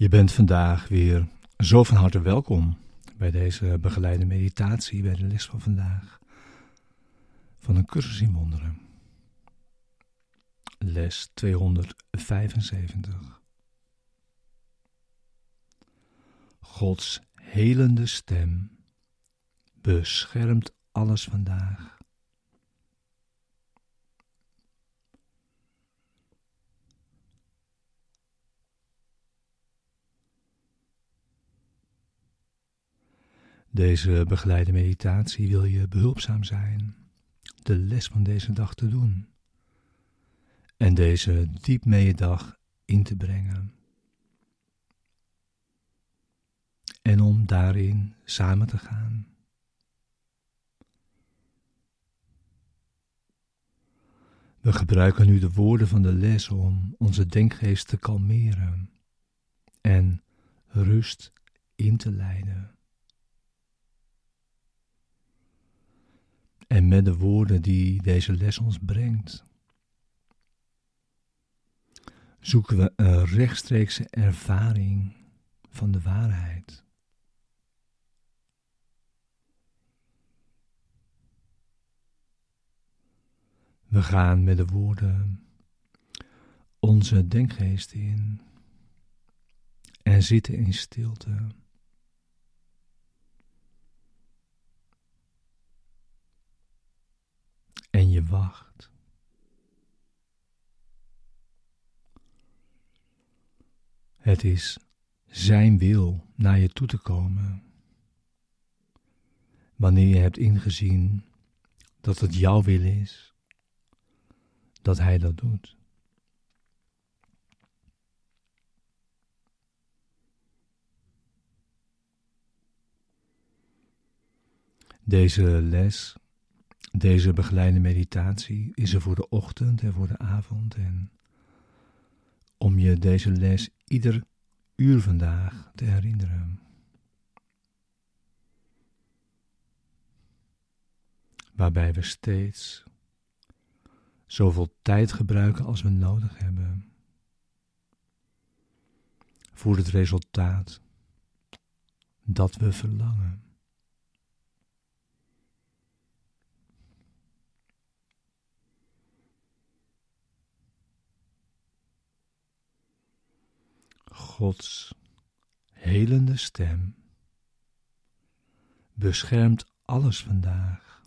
Je bent vandaag weer zo van harte welkom bij deze begeleide meditatie, bij de les van vandaag van een cursus in wonderen. Les 275. Gods helende stem beschermt alles vandaag. Deze begeleide meditatie wil je behulpzaam zijn de les van deze dag te doen en deze diep mee je dag in te brengen. En om daarin samen te gaan. We gebruiken nu de woorden van de les om onze denkgeest te kalmeren en rust in te leiden. en met de woorden die deze les ons brengt. Zoeken we een rechtstreekse ervaring van de waarheid. We gaan met de woorden onze denkgeest in en zitten in stilte. en je wacht. Het is Zijn wil naar je toe te komen. Wanneer je hebt ingezien dat het jouw wil is, dat Hij dat doet. Deze les deze begeleide meditatie is er voor de ochtend en voor de avond en om je deze les ieder uur vandaag te herinneren. Waarbij we steeds zoveel tijd gebruiken als we nodig hebben voor het resultaat dat we verlangen. Gods helende stem beschermt alles vandaag.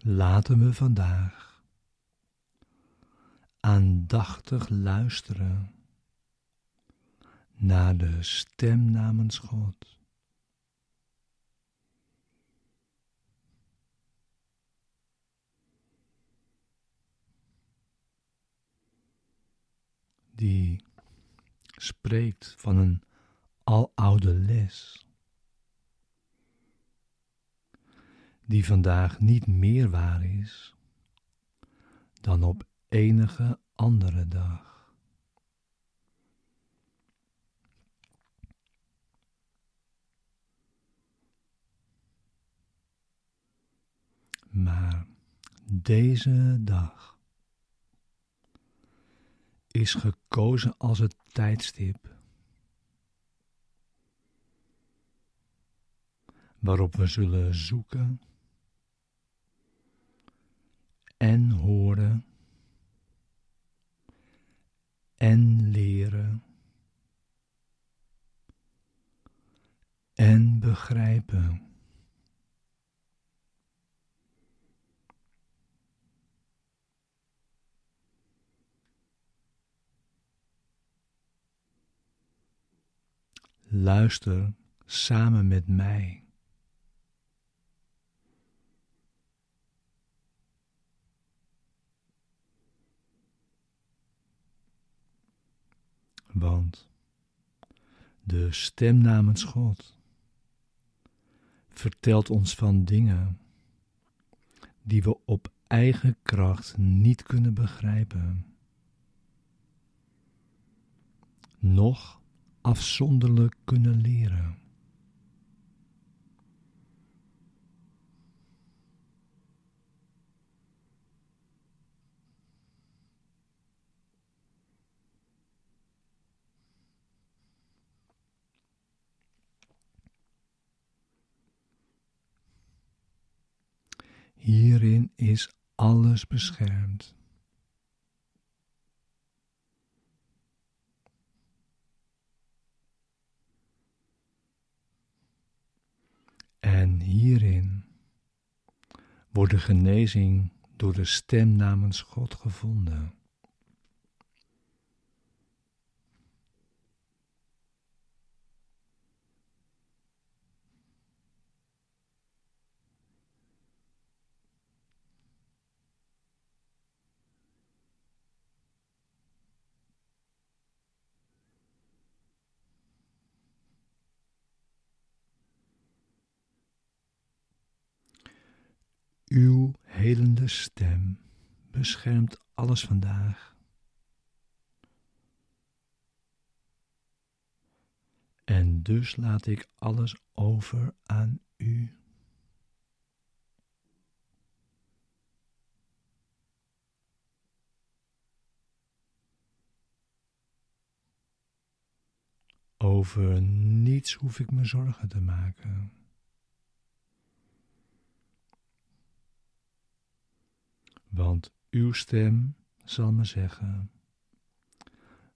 Laten we vandaag aandachtig luisteren naar de stem namens God. Die spreekt van een aloude les, die vandaag niet meer waar is dan op enige andere dag. Maar deze dag is gekozen als het tijdstip waarop we zullen zoeken en horen en leren en begrijpen. Luister samen met mij. Want de stem namens God vertelt ons van dingen die we op eigen kracht niet kunnen begrijpen, noch afzonderlijk kunnen leren. Hierin is alles beschermd. En hierin wordt de genezing door de stem namens God gevonden. Uw helende stem beschermt alles vandaag. En dus laat ik alles over aan u. Over niets hoef ik me zorgen te maken. Want uw stem zal me zeggen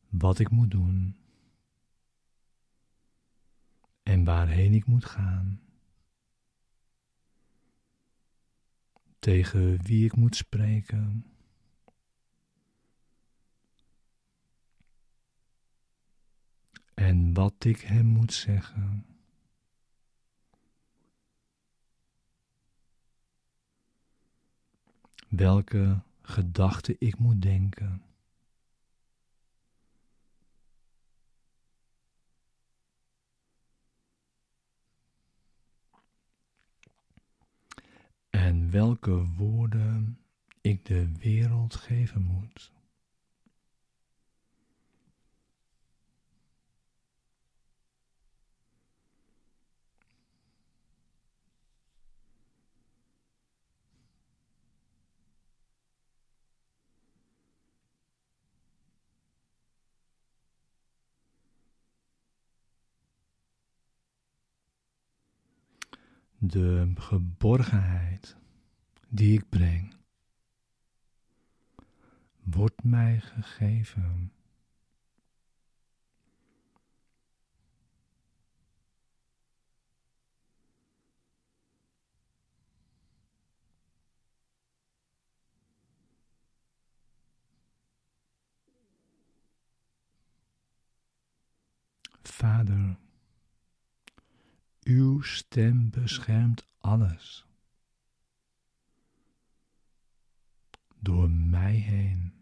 wat ik moet doen en waarheen ik moet gaan, tegen wie ik moet spreken. En wat ik hem moet zeggen. Welke gedachte ik moet denken. En welke woorden ik de wereld geven moet. De geborgenheid die ik breng, wordt mij gegeven. Vader, uw stem beschermt alles. Door mij heen.